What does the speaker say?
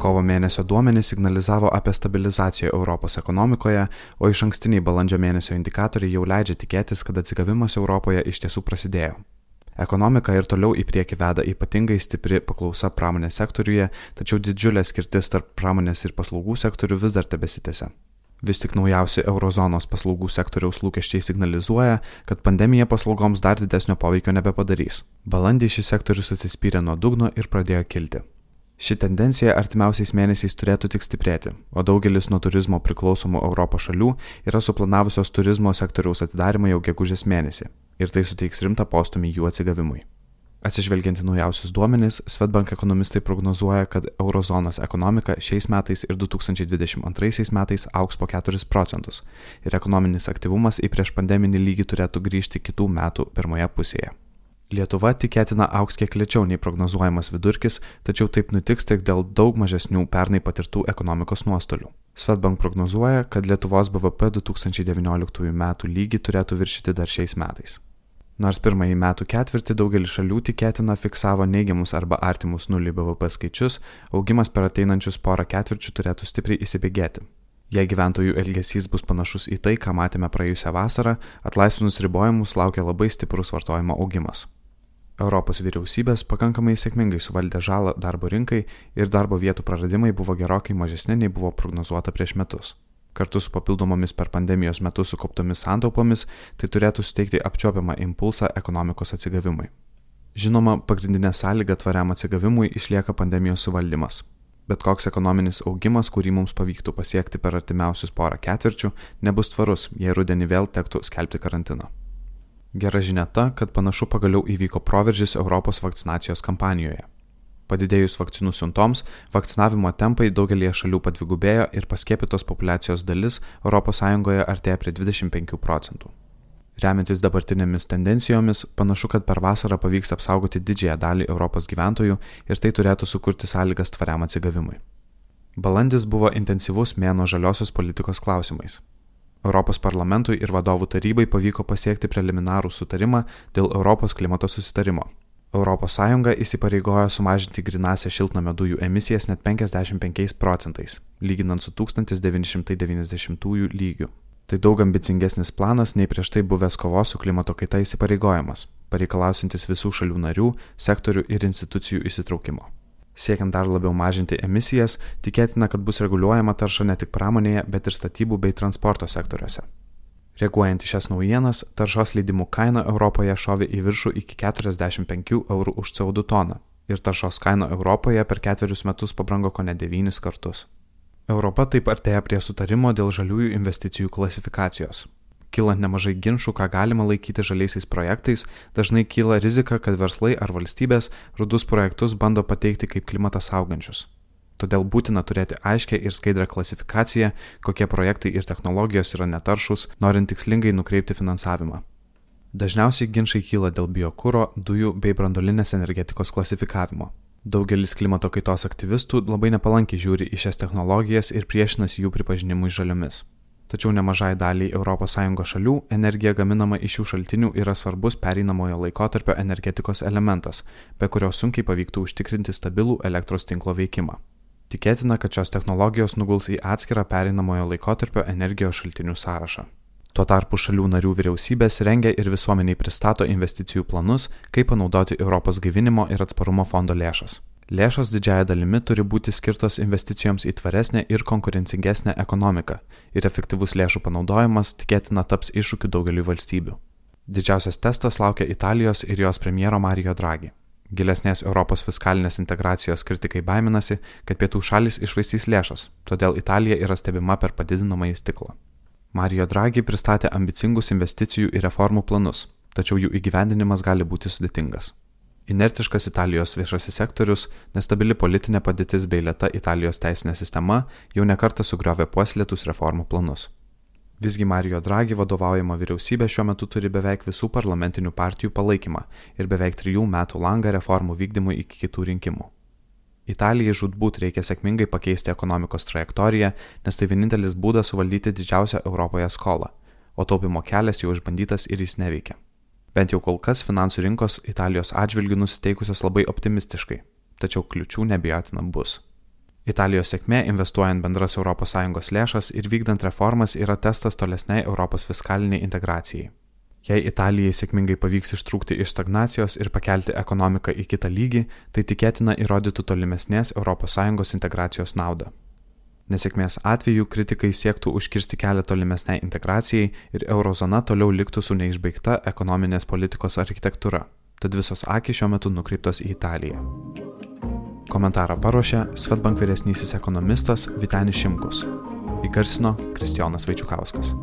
Kovo mėnesio duomenys signalizavo apie stabilizaciją Europos ekonomikoje, o iš ankstiniai balandžio mėnesio indikatoriai jau leidžia tikėtis, kad atsigavimas Europoje iš tiesų prasidėjo. Ekonomika ir toliau į priekį veda ypatingai stipri paklausa pramonės sektoriuje, tačiau didžiulė skirtis tarp pramonės ir paslaugų sektorių vis dar tebesitėse. Vis tik naujausi eurozonos paslaugų sektoriaus lūkesčiai signalizuoja, kad pandemija paslaugoms dar didesnio poveikio nebepadarys. Balandį šis sektorius atsispyrė nuo dugno ir pradėjo kilti. Ši tendencija artimiausiais mėnesiais turėtų tik stiprėti, o daugelis nuo turizmo priklausomų Europos šalių yra suplanavusios turizmo sektoriaus atidarimą jau gegužės mėnesį ir tai suteiks rimtą postumį jų atsigavimui. Atsižvelgiant į naujausius duomenys, Svetbank ekonomistai prognozuoja, kad eurozonos ekonomika šiais metais ir 2022 metais auks po 4 procentus ir ekonominis aktyvumas į prieš pandeminį lygį turėtų grįžti kitų metų pirmoje pusėje. Lietuva tikėtina auks kiek lėčiau nei prognozuojamas vidurkis, tačiau taip nutiks tik dėl daug mažesnių pernai patirtų ekonomikos nuostolių. Svetbank prognozuoja, kad Lietuvos BVP 2019 m. lygį turėtų viršyti dar šiais metais. Nors pirmąjį metų ketvirtį daugelis šalių tikėtina fiksavo neigiamus arba artimus nulį BVP skaičius, augimas per ateinančius porą ketvirčių turėtų stipriai įsibėgėti. Jei gyventojų elgesys bus panašus į tai, ką matėme praėjusią vasarą, atlaisvinus ribojimus laukia labai stiprus vartojimo augimas. Europos vyriausybės pakankamai sėkmingai suvaldė žalą darbo rinkai ir darbo vietų praradimai buvo gerokai mažesni nei buvo prognozuota prieš metus. Kartu su papildomomis per pandemijos metu sukauptomis santaupomis tai turėtų suteikti apčiopiamą impulsą ekonomikos atsigavimui. Žinoma, pagrindinė sąlyga tvariam atsigavimui išlieka pandemijos suvaldymas. Bet koks ekonominis augimas, kurį mums pavyktų pasiekti per artimiausius porą ketvirčių, nebus tvarus, jei rudenį vėl tektų skelbti karantiną. Gera žinia ta, kad panašu pagaliau įvyko proveržis Europos vakcinacijos kampanijoje. Padidėjus vakcinų siuntoms, vakcinavimo tempai daugelie šalių padvigubėjo ir paskėpytos populacijos dalis ES artėja prie 25 procentų. Remiantis dabartinėmis tendencijomis, panašu, kad per vasarą pavyks apsaugoti didžiąją dalį Europos gyventojų ir tai turėtų sukurti sąlygas tvariam atsigavimui. Balandis buvo intensyvus mėno žaliosios politikos klausimais. Europos parlamentui ir vadovų tarybai pavyko pasiekti preliminarų sutarimą dėl Europos klimato susitarimo. ES įsipareigojo sumažinti grinasią šiltnamio dujų emisijas net 55 procentais, lyginant su 1990 lygiu. Tai daug ambicingesnis planas nei prieš tai buvęs kovos su klimato kaita įsipareigojimas, pareikalausintis visų šalių narių, sektorių ir institucijų įsitraukimo. Siekiant dar labiau mažinti emisijas, tikėtina, kad bus reguliuojama tarša ne tik pramonėje, bet ir statybų bei transporto sektoriuose. Reaguojant į šias naujienas, taršos leidimų kaina Europoje šovė į viršų iki 45 eurų už CO2 toną ir taršos kaina Europoje per ketverius metus pabrango ko ne devynis kartus. Europa taip artėja prie sutarimo dėl žaliųjų investicijų klasifikacijos. Kylant nemažai ginčių, ką galima laikyti žaliaisiais projektais, dažnai kyla rizika, kad verslai ar valstybės rudus projektus bando pateikti kaip klimatą saugančius. Todėl būtina turėti aiškę ir skaidrę klasifikaciją, kokie projektai ir technologijos yra netaršus, norint tikslingai nukreipti finansavimą. Dažniausiai ginčiai kyla dėl biokūro, dujų bei brandolinės energetikos klasifikavimo. Daugelis klimato kaitos aktyvistų labai nepalankiai žiūri į šias technologijas ir priešinasi jų pripažinimui žaliomis. Tačiau nemažai daliai ES šalių energija gaminama iš šių šaltinių yra svarbus pereinamojo laikotarpio energetikos elementas, be kurio sunkiai pavyktų užtikrinti stabilų elektros tinklo veikimą. Tikėtina, kad šios technologijos nuguls į atskirą pereinamojo laikotarpio energijos šaltinių sąrašą. Tuo tarpu šalių narių vyriausybės rengia ir visuomeniai pristato investicijų planus, kaip panaudoti Europos gaivinimo ir atsparumo fondo lėšas. Lėšos didžiaja dalimi turi būti skirtos investicijoms į tvaresnę ir konkurencingesnę ekonomiką ir efektyvus lėšų panaudojimas tikėtina taps iššūkiu daugeliu valstybių. Didžiausias testas laukia Italijos ir jos premjero Mario Draghi. Gilesnės Europos fiskalinės integracijos kritikai baiminasi, kad pietų šalis išvaistys lėšas, todėl Italija yra stebima per padidinamąjį stiklą. Mario Draghi pristatė ambicingus investicijų ir reformų planus, tačiau jų įgyvendinimas gali būti sudėtingas. Inertiškas Italijos viešasis sektorius, nestabili politinė padėtis bei lėta Italijos teisinė sistema jau nekartą sugriovė puoslėtus reformų planus. Visgi Mario Draghi vadovaujama vyriausybė šiuo metu turi beveik visų parlamentinių partijų palaikymą ir beveik trijų metų langą reformų vykdymui iki kitų rinkimų. Italijai žudbūt reikia sėkmingai pakeisti ekonomikos trajektoriją, nes tai vienintelis būdas suvaldyti didžiausią Europoje skolą, o taupimo kelias jau išbandytas ir jis neveikia. Bent jau kol kas finansų rinkos Italijos atžvilgių nusiteikusios labai optimistiškai, tačiau kliučių nebijotina bus. Italijos sėkmė investuojant bendras ES lėšas ir vykdant reformas yra testas tolesniai Europos fiskaliniai integracijai. Jei Italijai sėkmingai pavyks ištrūkti iš stagnacijos ir pakelti ekonomiką į kitą lygį, tai tikėtina įrodytų tolimesnės ES integracijos naudą. Nesėkmės atveju kritikai siektų užkirsti kelią tolimesniai integracijai ir eurozona toliau liktų su neišbaigta ekonominės politikos architektūra. Tad visos akis šiuo metu nukreiptos į Italiją. Komentarą paruošė Svetbank vyresnysis ekonomistas Vitenis Šimkus. Įgarsino Kristijonas Vaičiukauskas.